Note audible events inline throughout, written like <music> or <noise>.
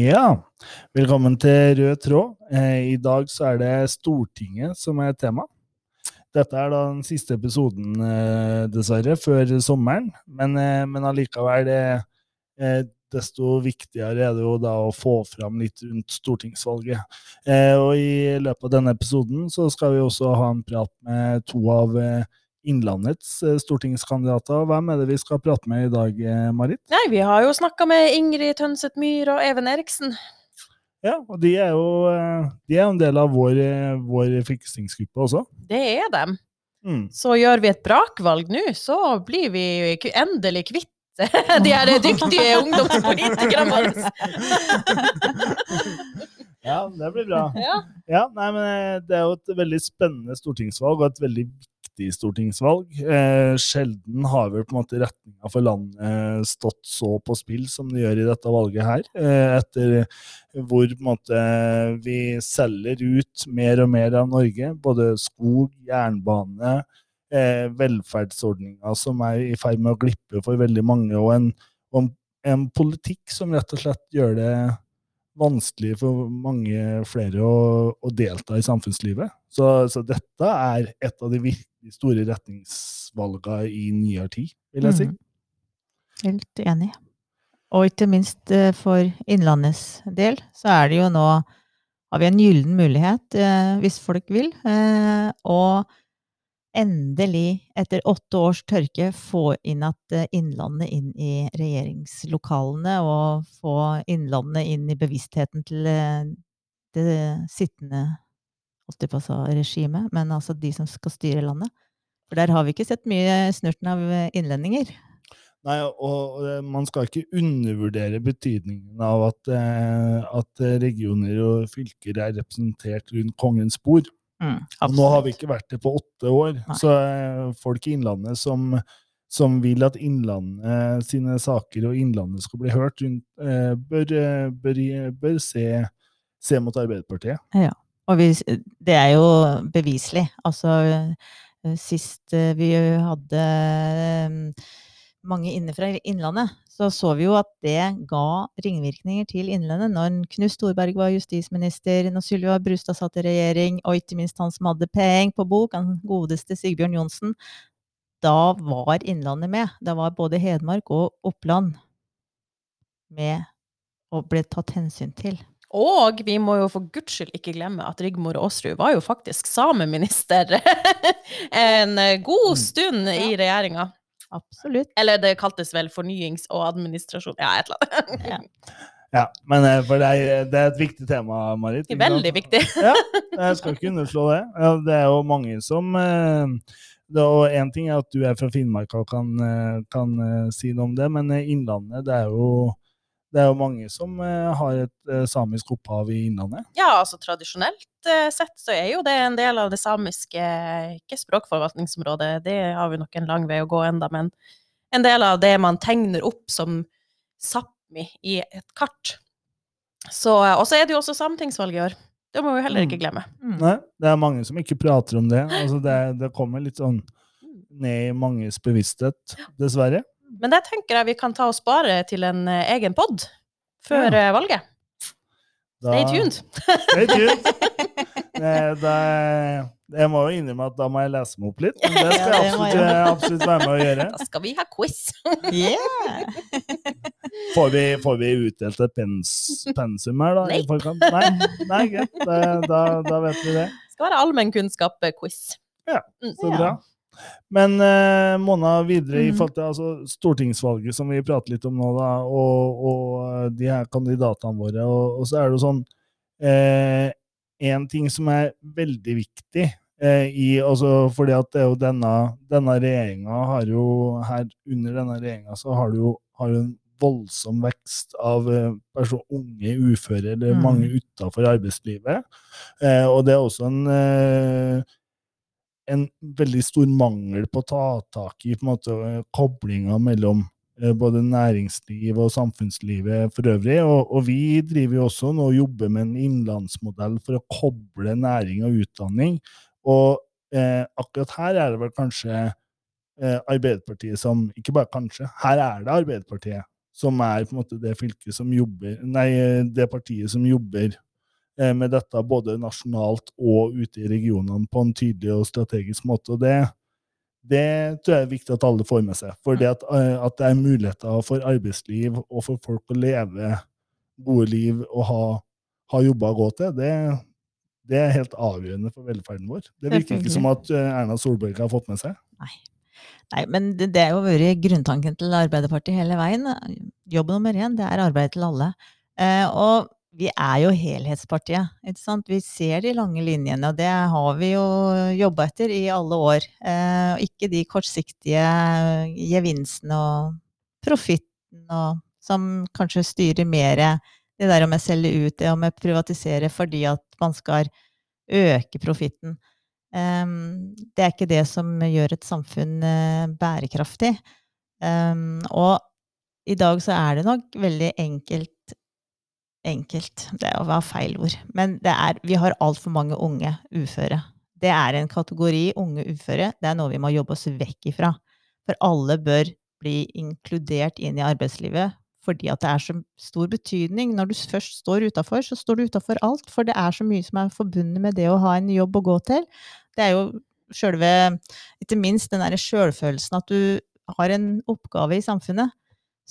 Ja, velkommen til Rød tråd. Eh, I dag så er det Stortinget som er tema. Dette er da den siste episoden, eh, dessverre, før sommeren. Men, eh, men allikevel, desto viktigere er det jo da å få fram litt rundt stortingsvalget. Og i løpet av denne episoden så skal vi også ha en prat med to av eh, Innlandets eh, stortingskandidater. Hvem er det vi skal prate med i dag, eh, Marit? Nei, vi har jo snakka med Ingrid Tønseth Myhr og Even Eriksen. Ja, og de er jo eh, de er en del av vår, vår fiksingsgruppe også. Det er dem. Mm. Så gjør vi et brakvalg nå, så blir vi endelig kvitt <laughs> de her dyktige <laughs> ungdomspolitikerne våre. <laughs> Ja, det blir bra. Ja. Ja, nei, men Det er jo et veldig spennende stortingsvalg, og et veldig stortingsvalg. Eh, sjelden har vel på en måte retninga for landet stått så på spill som det gjør i dette valget her. Eh, etter hvor på en måte, vi selger ut mer og mer av Norge. Både skog, jernbane, eh, velferdsordninger som er i ferd med å glippe for veldig mange, og en, en, en politikk som rett og slett gjør det vanskelig for mange flere å, å delta i samfunnslivet. Så, så dette er et av de virkelig store retningsvalgene i nyere tid, vil jeg si. Mm. Helt enig. Og ikke minst eh, for Innlandets del, så er det jo nå har vi en gyllen mulighet, eh, hvis folk vil, eh, å endelig, etter åtte års tørke, få inn at eh, Innlandet inn i regjeringslokalene, og få Innlandet inn i bevisstheten til eh, det sittende regimet, men altså de som skal styre landet. For der har vi ikke sett mye snurten av eh, innlendinger. Nei, og man skal ikke undervurdere betydningen av at, at regioner og fylker er representert rundt kongens bord. Og nå har vi ikke vært det på åtte år, Nei. så eh, folk i Innlandet som, som vil at Innlandet sine saker og Innlandet skal bli hørt, eh, bør, eh, bør, bør se, se mot Arbeiderpartiet. Ja, Og vi, det er jo beviselig. Altså, eh, sist eh, vi hadde eh, mange inne fra Innlandet, så så vi jo at det ga ringvirkninger til Innlandet når Knut Storberg var justisminister, når Sylvia Brustad satt i regjering, og ikke minst han som hadde penger på bok, han godeste Sigbjørn Johnsen. Da var Innlandet med. Da var både Hedmark og Oppland med og ble tatt hensyn til. Og vi må jo for guds skyld ikke glemme at Rigmor Aasrud var jo faktisk sameminister <laughs> en god stund i regjeringa. Absolutt. Eller det kaltes vel fornyings- og administrasjon. Ja, et eller annet. Ja. <laughs> Ja, men eh, for det er, det er et viktig tema, Marit. Det er Veldig viktig. Ja, jeg skal ikke underslå det. Ja, det er jo mange som eh, det, Og én ting er at du er fra Finnmark og kan, eh, kan eh, si noe om det, men eh, Innlandet, det er jo det er jo mange som eh, har et eh, samisk opphav i Innlandet. Ja, altså tradisjonelt eh, sett så er jo det en del av det samiske, ikke språkforvaltningsområdet, det har vi nok en lang vei å gå enda, men en del av det man tegner opp som Sápmi i et kart. Så, og så er det jo også sametingsvalg i år. Det må vi heller ikke glemme. Mm. Nei, det er mange som ikke prater om det. Altså det, det kommer litt sånn ned i manges bevissthet, dessverre. Men det tenker jeg vi kan ta og spare til en eh, egen pod før Ja. eh, valget. Da- Stay tuned. Stay tuned. <laughs> Det, det, jeg må jo innrømme at da må jeg lese meg opp litt, men det <laughs> skal jeg absolutt, jeg. absolutt være med å gjøre. Da skal vi ha quiz. <laughs> Yeah! Får vi, får vi utdelt et pens, pensum her, da? Nei. I forkant? Nei, nei greit. Da, da, da vet vi det. Det skal være allmennkunnskap-quiz. Ja, Mm. Så Ja. bra. Men eh, Mona, videre i Mhm. forhold til altså, stortingsvalget som vi prater litt om nå, da, og, og de her kandidatene våre, og, og så er det jo sånn eh, En ting som er veldig viktig eh, i altså, fordi at det er jo denne, denne regjeringa har jo her under denne regjeringa så har du jo har en voldsom vekst av eh, person, unge uføre, eller Mm. mange utafor arbeidslivet. Eh, og det er også en eh, en veldig stor mangel på å ta tak i på en måte, eh, koblinga mellom eh, både næringslivet og samfunnslivet for øvrig. Og, og vi driver jo også nå og jobber med en innlandsmodell for å koble næring og utdanning. Og eh, akkurat her er det vel kanskje eh, Arbeiderpartiet som Ikke bare kanskje, her er det Arbeiderpartiet som er på en måte det fylket som jobber Nei, det partiet som jobber eh, med dette både nasjonalt og ute i regionene på en tydelig og strategisk måte. og det det tror jeg er viktig at alle får med seg. For det at, eh, at det er muligheter for arbeidsliv og for folk å leve gode liv og ha, ha jobber å gå til, det, det, er helt avgjørende for velferden vår. Det virker ikke som at eh, Erna Solberg har fått med seg. Nei. Nei, men det, det er jo vært grunntanken til Arbeiderpartiet hele veien. Jobb nummer én, det er arbeid til alle. Eh, og vi er jo helhetspartiet. ikke sant? Vi ser de lange linjene, og det har vi jo jobba etter i alle år. Eh, ikke de kortsiktige gevinstene og profitten og, som kanskje styrer mer det der om jeg selger ut, det om jeg privatiserer fordi at man skal øke profitten. Eh, det er ikke det som gjør et samfunn uh, bærekraftig. Eh, og i dag så er det nok veldig enkelt Enkelt, det var feil ord. Men er, vi har altfor mange unge uføre. Det er en kategori unge uføre. Det er noe vi må jobbe oss vekk ifra. For alle bør bli inkludert inn i arbeidslivet fordi at det er så stor betydning. Når du først står utafor, så står du utafor alt. For det er så mye som er forbundet med det å ha en jobb å gå til. Det er jo sjølve Ikke minst den derre sjølfølelsen at du har en oppgave i samfunnet.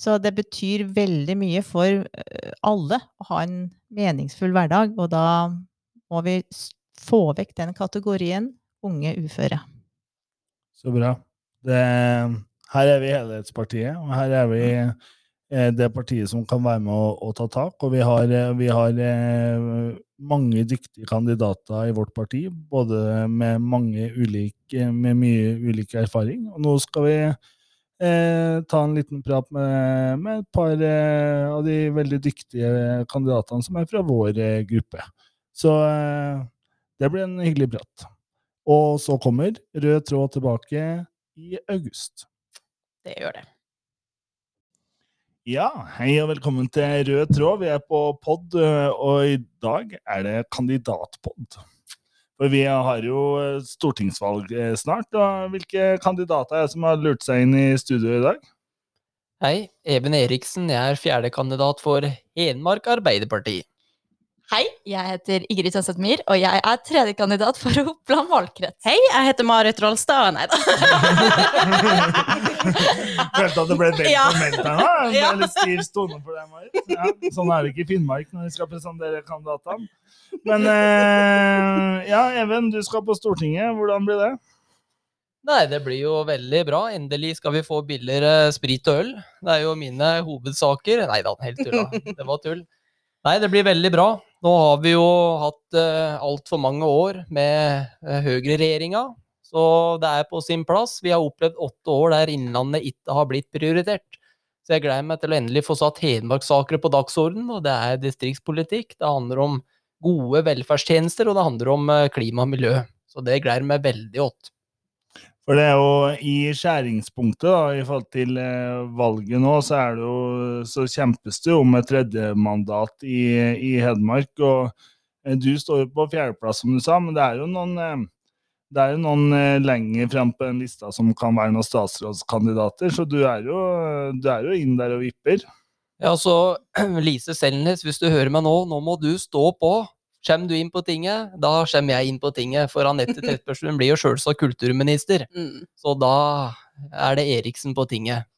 Så det betyr veldig mye for eh, alle å ha en meningsfull hverdag, og da må vi få vekk den kategorien unge uføre. Så bra. Det, her er vi Helhetspartiet, og her er vi eh, det partiet som kan være med å, å ta tak. Og vi har, eh, vi har, mange dyktige kandidater i vårt parti, både med, mange ulike, med mye ulik erfaring. Og nå skal vi eh, ta en liten prat med, med et par eh, av de veldig dyktige kandidatene som er fra vår eh, gruppe. Så eh, det blir en hyggelig prat. Og så kommer Rød tråd tilbake i august. Det gjør det. Ja, hei og velkommen til Rød tråd. Vi er på pod, eh, og i dag er det kandidatpod. For vi har jo eh, stortingsvalg eh, snart. og Hvilke kandidater er det som har lurt seg inn i studio i dag? Hei, Even Eriksen. Jeg er fjerdekandidat for Hedmark Arbeiderparti. Hei, jeg heter Ingrid Sønseth Myhr, og jeg er tredjekandidat for <laughs> Oppland valgkrets. Hei, jeg heter Marit Rolstad. Nei da. <laughs> Følte at det ble veldig ja. formelt her nå. Det er litt stiv stone for deg, Marit. Ja, sånn er det ikke i Finnmark når vi skal presentere kandidatene. Men eh, ja, Even, du skal på Stortinget. Hvordan blir det? Nei, det blir jo veldig bra. Endelig skal vi få billigere sprit og øl. Det er jo mine hovedsaker. Nei da, helt tulla. Det var tull. Nei, det blir veldig bra. Nå har vi jo hatt uh, altfor mange år med uh, høyreregjeringa, så det er på sin plass. Vi har opplevd åtte år der Innlandet ikke har blitt prioritert. Så jeg gleder meg til å endelig få satt Hedmarkssaker på dagsorden, og det er distriktspolitikk. Det handler om gode velferdstjenester, og det handler om eh, klima og miljø. Så det gleder meg veldig godt. For det er jo i skjæringspunktet da, i forhold til eh, valget nå, så, er det jo, så kjempes det jo om et tredjemandat i, i Hedmark. og eh, Du står jo på fjerdeplass, som du sa, men det er jo noen, eh, det er jo noen lenger frem på den lista som kan være noen statsrådskandidater, så du er jo, du er jo inn der og vipper. Ja, så <clears throat> Lise Selnes, hvis du hører meg nå, nå må du stå på. Kommer du inn på tinget, da kommer jeg inn på tinget. For Anette <laughs> Trettebergstuen blir jo sjølsagt kulturminister. Mm. Så da er det Eriksen på tinget.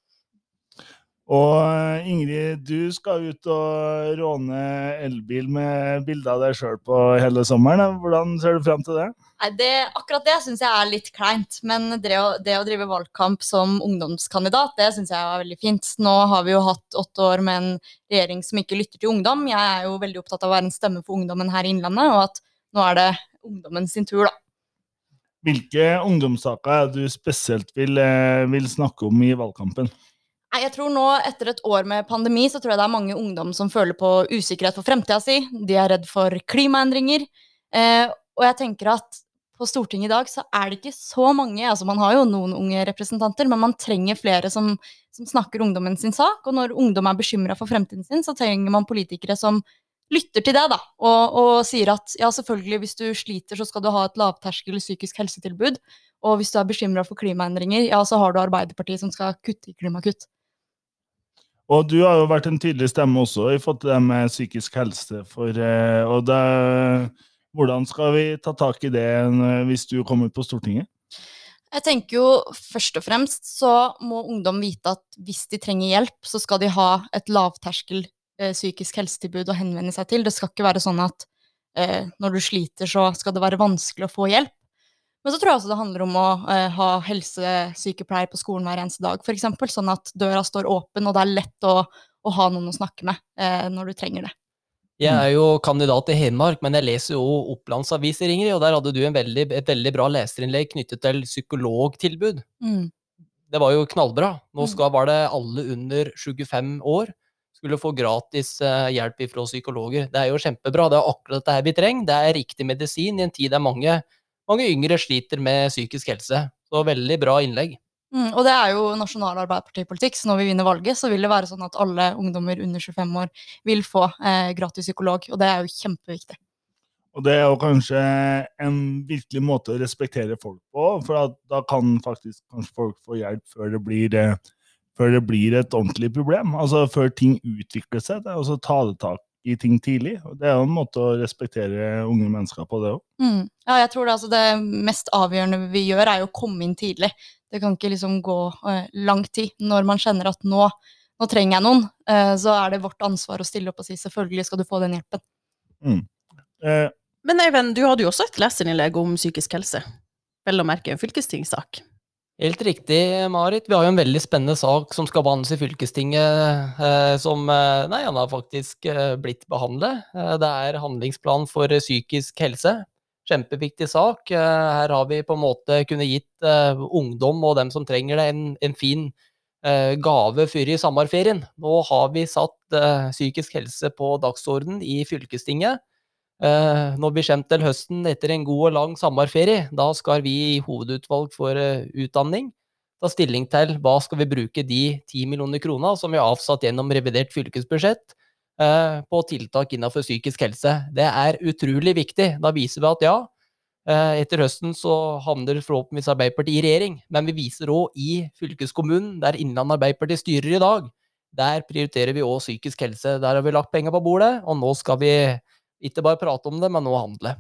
Og eh, Ingrid, du skal ut og råne elbil med bilde av deg sjøl på hele sommeren. Hvordan ser du fram til det? Nei, det, akkurat det syns jeg er litt kleint. Men det å, det å drive valgkamp som ungdomskandidat, det syns jeg er veldig fint. Nå har vi jo hatt åtte år med en regjering som ikke lytter til ungdom. Jeg er jo veldig opptatt av å være en stemme for ungdommen her i Innlandet, og at nå er det ungdommen sin tur, da. Hvilke ungdomssaker er du spesielt vil, eh, vil snakke om i valgkampen? Jeg tror nå, Etter et år med pandemi så tror jeg det er mange ungdom som føler på usikkerhet for fremtida si. De er redd for klimaendringer. Eh, og jeg tenker at på Stortinget i dag, så er det ikke så mange altså Man har jo noen unge representanter, men man trenger flere som, som snakker ungdommen sin sak. Og når ungdom er bekymra for fremtiden sin, så trenger man politikere som lytter til det, da, og, og, sier at ja, selvfølgelig, hvis du sliter, så skal du ha et lavterskel psykisk helsetilbud. Og hvis du er bekymra for klimaendringer, ja, så har du Arbeiderpartiet som skal kutte i klimakutt. Og du har jo vært en tydelig stemme også i forhold til det med psykisk helse. For, eh, og det, hvordan skal vi ta tak i det eh, hvis du kommer på Stortinget? Jeg tenker jo først og fremst så må ungdom vite at hvis de trenger hjelp, så skal de ha et lavterskel eh, psykisk helsetilbud å henvende seg til. Det skal ikke være sånn at eh, når du sliter, så skal det være vanskelig å få hjelp. Men så tror jeg også det handler om å eh, ha helsesykepleier på skolen hver eneste dag, f.eks. Sånn at døra står åpen, og det er lett å, å ha noen å snakke med eh, når du trenger det. Jeg er jo kandidat i Hedmark, men jeg leser jo Opplandsaviser, Ingrid, og der hadde du veldig, et veldig bra leserinnlegg knyttet til psykologtilbud. Mm. Det var jo knallbra. Nå Mm. skal, var det alle under 25 år skulle få gratis eh, hjelp fra psykologer. Det er jo kjempebra. Det er akkurat dette vi trenger. Det er riktig medisin i en tid der mange, mange yngre sliter med psykisk helse. Så veldig bra innlegg. Mm, og det er jo nasjonal arbeiderpartipolitikk, så når vi vinner valget, så vil det være sånn at alle ungdommer under 25 år vil få eh, gratis psykolog, og det er jo kjempeviktig. Og det er jo kanskje en virkelig måte å respektere folk på, for at da kan faktisk kanskje folk få hjelp før det blir, eh, før det blir et ordentlig problem. Altså før ting utvikler seg. Det er også å ta det tak i ting tidlig. og Det er jo en måte å respektere unge mennesker på, det òg. Mm. Ja, jeg tror det, altså, det mest avgjørende vi gjør, er jo å komme inn tidlig. Det kan ikke liksom gå eh, lang tid. Når man kjenner at nå, nå trenger jeg noen, eh, så er det vårt ansvar å stille opp og si selvfølgelig skal du få den hjelpen. Eh, Men Eivind, du hadde jo også et leserinnlegg om psykisk helse. Vel å merke en fylkestingssak. Helt riktig, Marit. Vi har jo en veldig spennende sak som skal behandles i fylkestinget, eh, som eh, Nei, han har faktisk eh, blitt behandlet. Eh, det er handlingsplan for psykisk helse. Kjempeviktig sak. Her har vi på en måte kunnet gitt ungdom og dem som trenger det, en, en fin gave før i sommerferien. Nå har vi satt psykisk helse på dagsorden i fylkestinget. Når vi kommer til høsten etter en god og lang sommerferie, da skal vi i hovedutvalg for eh, utdanning ta stilling til hva skal vi bruke de 10 millioner krona som vi har avsatt gjennom revidert fylkesbudsjett eh, på tiltak innenfor psykisk helse. Det er utrolig viktig. Da viser vi at ja, eh, etter høsten så havner forhåpentligvis Arbeiderpartiet i regjering, men vi viser òg i fylkeskommunen, der Innlandet Arbeiderparti styrer i dag, der prioriterer vi òg psykisk helse. Der har vi lagt penger på bordet, og nå skal vi ikke bare prate om det, men nå handle.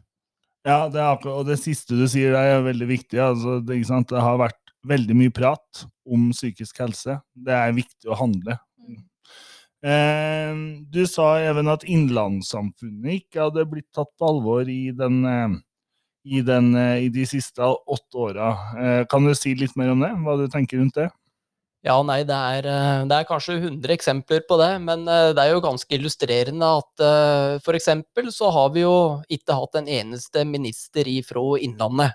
Ja, det er akkurat, og det siste du sier der er veldig viktig. Altså, det, ikke sant? det har vært veldig mye prat om psykisk helse. Det er viktig å handle. Eh, du sa Even at innlandssamfunnet ikke hadde blitt tatt på alvor i, den, eh, i, den, eh, i de siste åtte åra. Eh, kan du si litt mer om det? Hva du tenker rundt det? Ja, nei, det er, eh, det er kanskje 100 eksempler på det, men eh, det er jo ganske illustrerende at eh, for eksempel så har vi jo ikke hatt en eneste minister ifra Innlandet.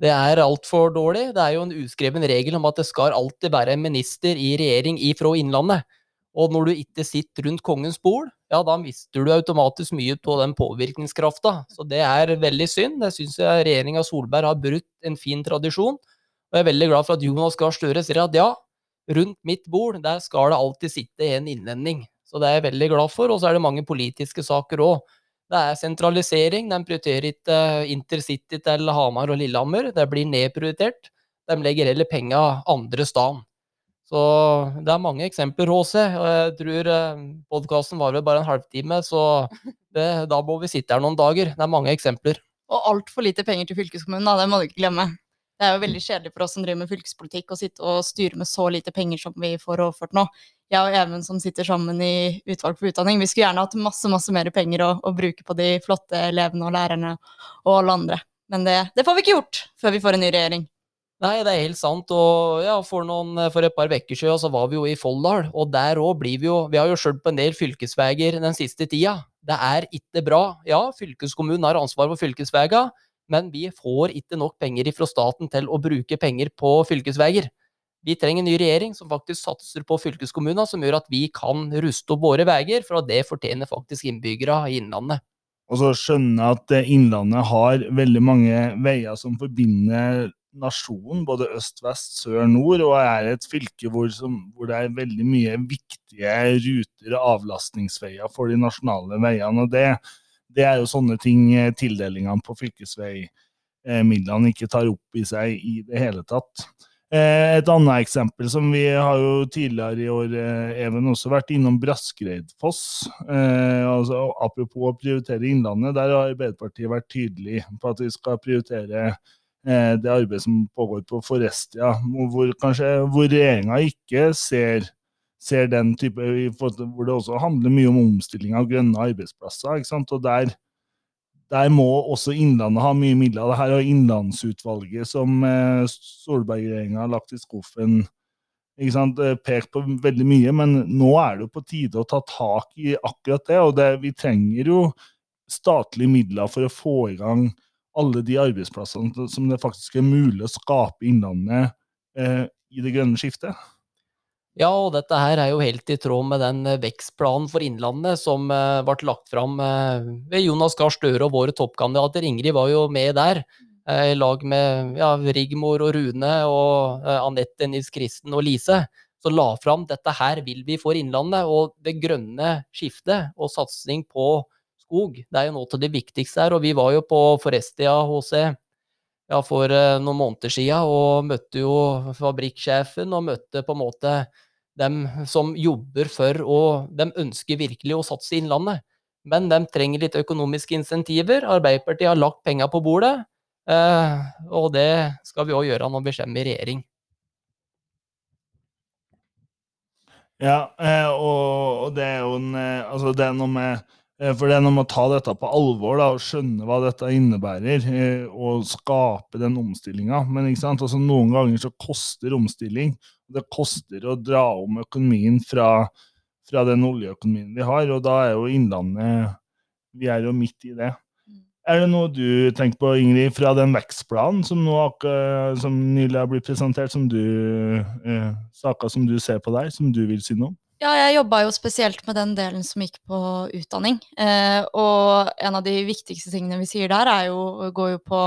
Det er altfor dårlig. Det er jo en uskreven regel om at det skal alltid være en minister i regjering ifra Innlandet. Og når du ikke sitter rundt kongens bord, ja, da mister du automatisk mye på den påvirkningskrafta. Så det er veldig synd. Det syns jeg regjeringa Solberg har brutt en fin tradisjon. Og jeg er veldig glad for at Jonas Gahr Støre sier at ja, rundt mitt bord, der skal det alltid sitte en innlending. Så det er jeg veldig glad for. Og så er det mange politiske saker òg. Det er sentralisering. De prioriterer ikke eh, intercity til Hamar og Lillehammer. Det blir nedprioritert. De legger heller penga andre steder. Så det er mange eksempler, HC. Og jeg tror podkasten var vel bare en halvtime, så <laughs> det, da må vi sitte her noen dager. Det er mange eksempler. Og altfor lite penger til fylkeskommunen, da, det må du ikke glemme. Det er jo veldig kjedelig for oss som driver med fylkespolitikk, å sitte og styre med så lite penger som vi får overført nå. Jeg og Even som sitter sammen i utvalg for utdanning, vi skulle gjerne hatt masse masse mer penger å, å bruke på de flotte elevene og lærerne og alle andre. Men det, det får vi ikke gjort før vi får en ny regjering. Nei, det er helt sant. Og ja, for, noen, for et par uker siden så var vi jo i Folldal, og der òg blir vi jo Vi har jo skjølt på en del fylkesveier den siste tida. Det er ikke bra. Ja, fylkeskommunen har ansvar for fylkesveiene, men vi får ikke nok penger fra staten til å bruke penger på fylkesveier. Vi trenger en ny regjering som faktisk satser på fylkeskommunene, som gjør at vi kan ruste opp våre veier, for det fortjener faktisk innbyggere i Innlandet. Og så skjønne at eh, Innlandet har veldig mange veier som forbinder nasjonen, både øst, vest, sør, nord, og er et fylke hvor, som, hvor det er veldig mye viktige ruter og avlastningsveier for de nasjonale veiene. og det, det er jo sånne ting eh, tildelingene på fylkesveimidlene ikke tar opp i seg i det hele tatt. Eh, Et annet eksempel som vi har jo tidligere i år, eh, Even, også vært innom Braskereidfoss. Altså, apropos å prioritere Innlandet, der har Arbeiderpartiet vært tydelig på at vi skal prioritere det arbeidet som pågår på Forestia, hvor, kanskje, hvor regjeringa ikke ser, ser den type Hvor det også handler mye om omstilling av grønne arbeidsplasser. ikke sant? Og der der må også Innlandet ha mye midler. Det her har Innlandsutvalget som eh, Solberg-regjeringa har lagt i skuffen, ikke sant, eh, pekt på veldig mye, men nå er det jo på tide å ta tak i akkurat det. Og det, vi trenger jo statlige midler for å få i gang alle de arbeidsplassene som det faktisk er mulig å skape i Innlandet eh, i det grønne skiftet. Ja, og dette her er jo helt i tråd med den eh, vekstplanen for Innlandet som eh, ble lagt fram eh, ved Jonas Gahr Støre og våre toppkandidater. Ingrid var jo med der, i lag med ja, Rigmor og Rune og Anette, Nils Kristen og Lise. Så la fram dette her vil vi for Innlandet, og det grønne skiftet og satsing på skog. Det er jo noe av det viktigste her, og vi var jo på Forestia HC ja, for eh, noen måneder siden, og møtte jo fabrikksjefen og møtte på en måte dem som jobber for og de ønsker virkelig å satse i Innlandet. Men de trenger litt økonomiske insentiver. Arbeiderpartiet har lagt penger på bordet, eh, og det skal vi òg gjøre når vi kommer i regjering. Ja, eh, og, det er jo en Altså, det er noe med For det er noe med å ta dette på alvor da, og skjønne hva dette innebærer, eh, og skape den omstillinga. Men? Altså, noen ganger så koster omstilling. Det koster å dra om økonomien fra, fra den oljeøkonomien vi har, og da er jo Innlandet Vi er jo midt i det. Er det noe du tenker på, Ingrid, fra den vekstplanen som, nå, som nylig har blitt presentert, som du, eh, saker som du ser på der, som du vil si noe om? Ja, jeg jobba jo spesielt med den delen som gikk på utdanning. Eh, og en av de viktigste tingene vi sier der, er jo, går jo på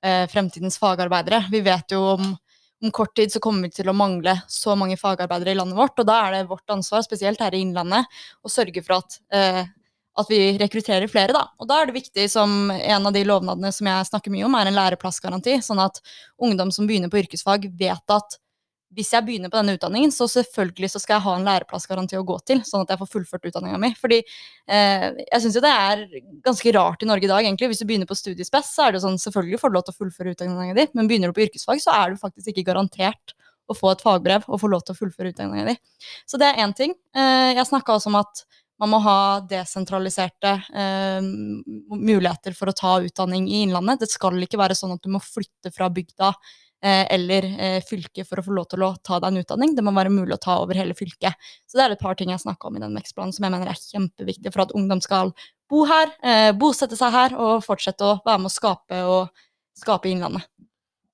eh, fremtidens fagarbeidere. Vi vet jo om, om kort tid så kommer vi til å mangle så mange fagarbeidere i landet vårt, og da er det vårt ansvar, spesielt her i Innlandet, å sørge for at, eh, at vi rekrutterer flere, da. Og da er det viktig, som en av de lovnadene som jeg snakker mye om, er en læreplassgaranti, sånn at ungdom som begynner på yrkesfag, vet at hvis jeg begynner på denne utdanningen, så selvfølgelig så skal jeg ha en læreplassgaranti å gå til, sånn at jeg får fullført utdanninga mi. Fordi eh, jeg syns jo det er ganske rart i Norge i dag, egentlig. Hvis du begynner på studiespes, så er det sånn selvfølgelig får du lov til å fullføre utdanninga di, men begynner du på yrkesfag, så er du faktisk ikke garantert å få et fagbrev og få lov til å fullføre utdanninga di. Så det er én ting. Eh, jeg snakka også om at man må ha desentraliserte eh, muligheter for å ta utdanning i Innlandet. Det skal ikke være sånn at du må flytte fra bygda eller fylke fylket for å få lov til å ta deg en utdanning. Det må være mulig å ta over hele fylket. Så det er et par ting jeg snakka om i den vekstplanen som jeg mener er kjempeviktig for at ungdom skal bo her, eh, bosette seg her og fortsette å være med å skape og skape Innlandet.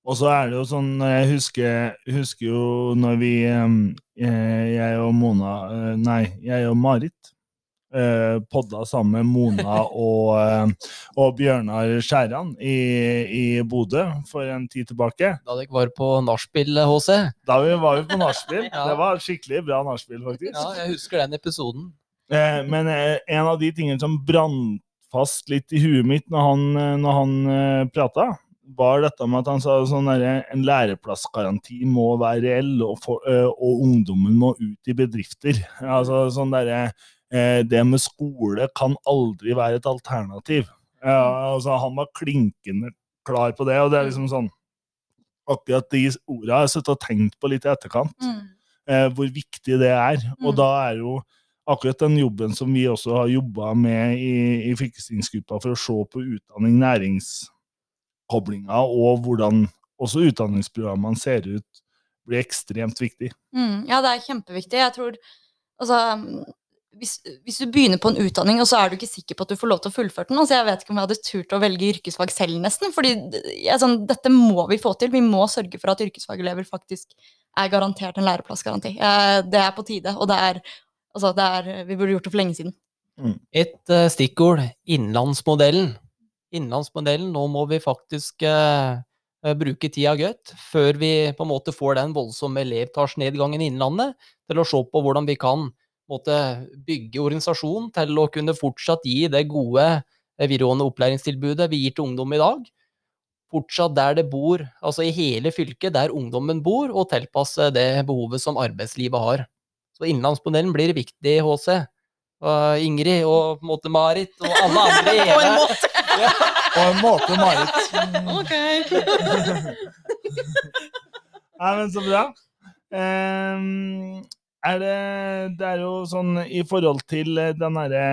Og så er det jo sånn, jeg husker, husker jo når vi, eh, jeg og Mona, eh, nei, jeg og Marit, eh, podda sammen med Mona og, eh, og Bjørnar Skjæran i, i Bodø for en tid tilbake. Da dere var på nachspiel, HC. Da vi var vi på nachspiel. <laughs> Ja. Det var skikkelig bra nachspiel, faktisk. Ja, jeg husker den episoden. Eh, men eh, en av de tingene som brant fast litt i huet mitt når han, eh, når han eh, prata, var dette med at han sa sånn der, en læreplassgaranti må være reell, og, for, eh, og ungdommen må ut i bedrifter. Altså sånn derre eh, Det med skole kan aldri være et alternativ. Ja, altså, han var klinkende klar på det, og det er liksom sånn Akkurat de orda har jeg sittet og tenkt på litt i etterkant eh, hvor viktig det er. Og Mm. da er jo akkurat den jobben som vi også har jobba med i, i fylkestingsgruppa for å se på utdanning, næringskoblinga og hvordan også utdanningsprogrammene ser ut, blir ekstremt viktig. Mm, ja, det er kjempeviktig. Jeg tror Altså hvis, hvis du begynner på en utdanning, og så er du ikke sikker på at du får lov til å fullføre den altså Jeg vet ikke om jeg hadde turt å velge yrkesfag selv, nesten. fordi jeg, sånn, dette må vi få til. Vi må sørge for at yrkesfagelever faktisk er garantert en læreplassgaranti. Eh, det er på tide, og det er Altså, det er, vi burde gjort det for lenge siden. Et uh, stikkord, innlandsmodellen. Innlandsmodellen, nå må vi faktisk uh, bruke tida godt før vi på en måte får den voldsomme elevtallsnedgangen i Innlandet, til å se på hvordan vi kan måte, bygge organisasjonen til å kunne fortsatt gi det gode eh, videregående opplæringstilbudet vi gir til ungdom i dag. fortsatt der det bor, altså i hele fylket, der ungdommen bor, og tilpasse det behovet som arbeidslivet har. Så Innlandsmodellen blir viktig, HC. Og Ingrid og på en måte Marit og alle <laughs> andre i hele måte. På en måte, Marit. <laughs> Ok. <laughs> Nei, men så bra. Ehm, er det, det er jo sånn i forhold til eh, den derre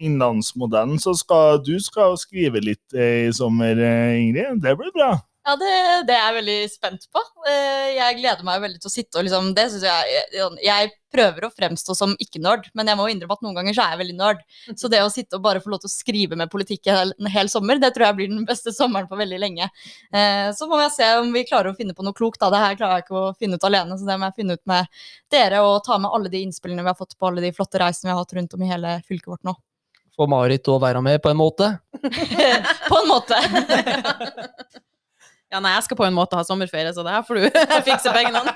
innlandsmodellen, så skal du skal skrive litt eh, i sommer, eh, Ingrid. Det blir bra. Ja, det, det er jeg veldig spent på. Eh, Jeg gleder meg veldig til å sitte og liksom Det synes jeg jeg- Jeg prøver å fremstå som ikke-nerd, men jeg må innrømme at noen ganger så er jeg veldig nerd. Så det å sitte og bare få lov til å skrive med politikk en hel, sommer, det tror jeg blir den beste sommeren på veldig lenge. Eh, Så må jeg se om vi klarer å finne på noe klokt. Da. Det her klarer jeg ikke å finne ut alene, så det må jeg finne ut med dere og ta med alle de innspillene vi har fått på alle de flotte reisene vi har hatt rundt om i hele fylket vårt nå. For Marit å være med, på en måte. <laughs> På en måte. <laughs> Ja, nei, jeg skal på en måte ha sommerferie, så det her får du <laughs> fikse pengene. <laughs>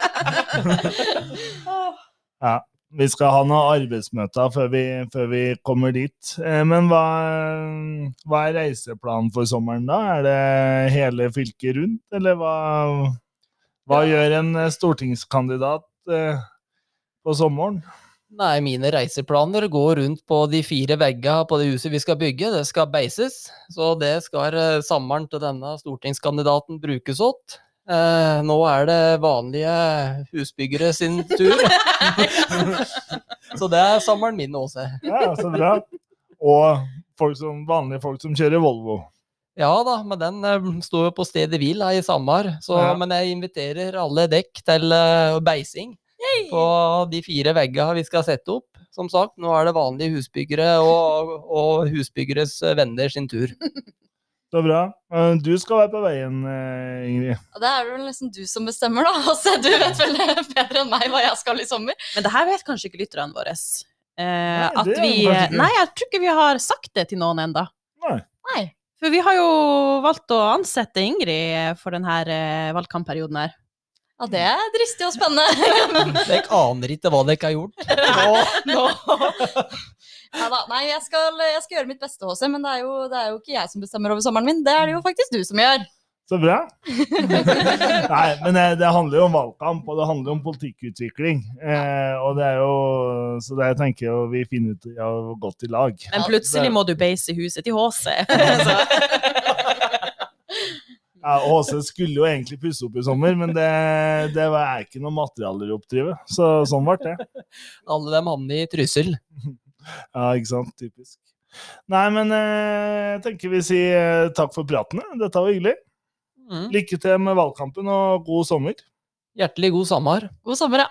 Ja. Vi skal ha noen arbeidsmøter før vi, før vi kommer dit. Eh, Men hva, hva er reiseplanen for sommeren da? Er det hele fylket rundt, eller hva, hva gjør en eh, stortingskandidat eh, på sommeren? Nei, mine reiseplaner går rundt på de fire veggene på det huset vi skal bygge. Det skal beises, så det skal eh, sommeren til denne stortingskandidaten brukes åt. Eh, nå er det vanlige husbyggere sin tur. <laughs> så det er sommeren min også. Ja, så bra. Og folk som, vanlige folk som kjører Volvo. Ja da, men den eh, står jo på stedet hvil i Samar. Så, Ja. Men jeg inviterer alle dekk til eh, beising på de fire veggene vi skal sette opp. Som sagt, nå er det vanlige husbyggere og, og husbyggeres venner sin tur. Så bra. Du skal være på veien, eh, Ingrid. Og det er vel liksom du som bestemmer, da. <laughs> Altså, du vet vel bedre enn meg hva jeg skal i sommer. Men det her vet kanskje ikke lytterne våre. Eh, Nei, at vi, nei, jeg tror ikke vi har sagt det til noen enda. Nei. Nei. For vi har jo valgt å ansette Ingrid for denne eh, valgkampperioden her. Ja, det er dristig og spennende. <laughs> Dere aner ikke hva dere har gjort. Nå. Ja da. Nei, jeg skal, jeg skal gjøre mitt beste, HC, men det er, jo, det er jo ikke jeg som bestemmer over sommeren min. Det er det jo faktisk du som gjør. Så bra. <laughs> Nei, men det, det handler jo om valgkamp, og det handler om politikkutvikling. Eh, og det er jo Så det tenker jeg jo vi finner ut av godt i lag. Men plutselig må du beise huset til HC. <laughs> Så, Ja, Åse skulle jo egentlig pusse opp i sommer, men det, det var ikke noe materialer å oppdrive. Så sånn ble det. Alle de havner i Trysil. Ja, ikke sant. Typisk. Nei, men eh, jeg tenker vi sier eh, takk for pratene. Dette var hyggelig. Mm. Lykke til med valgkampen, og god sommer. Hjertelig god sommer. God sommer, ja.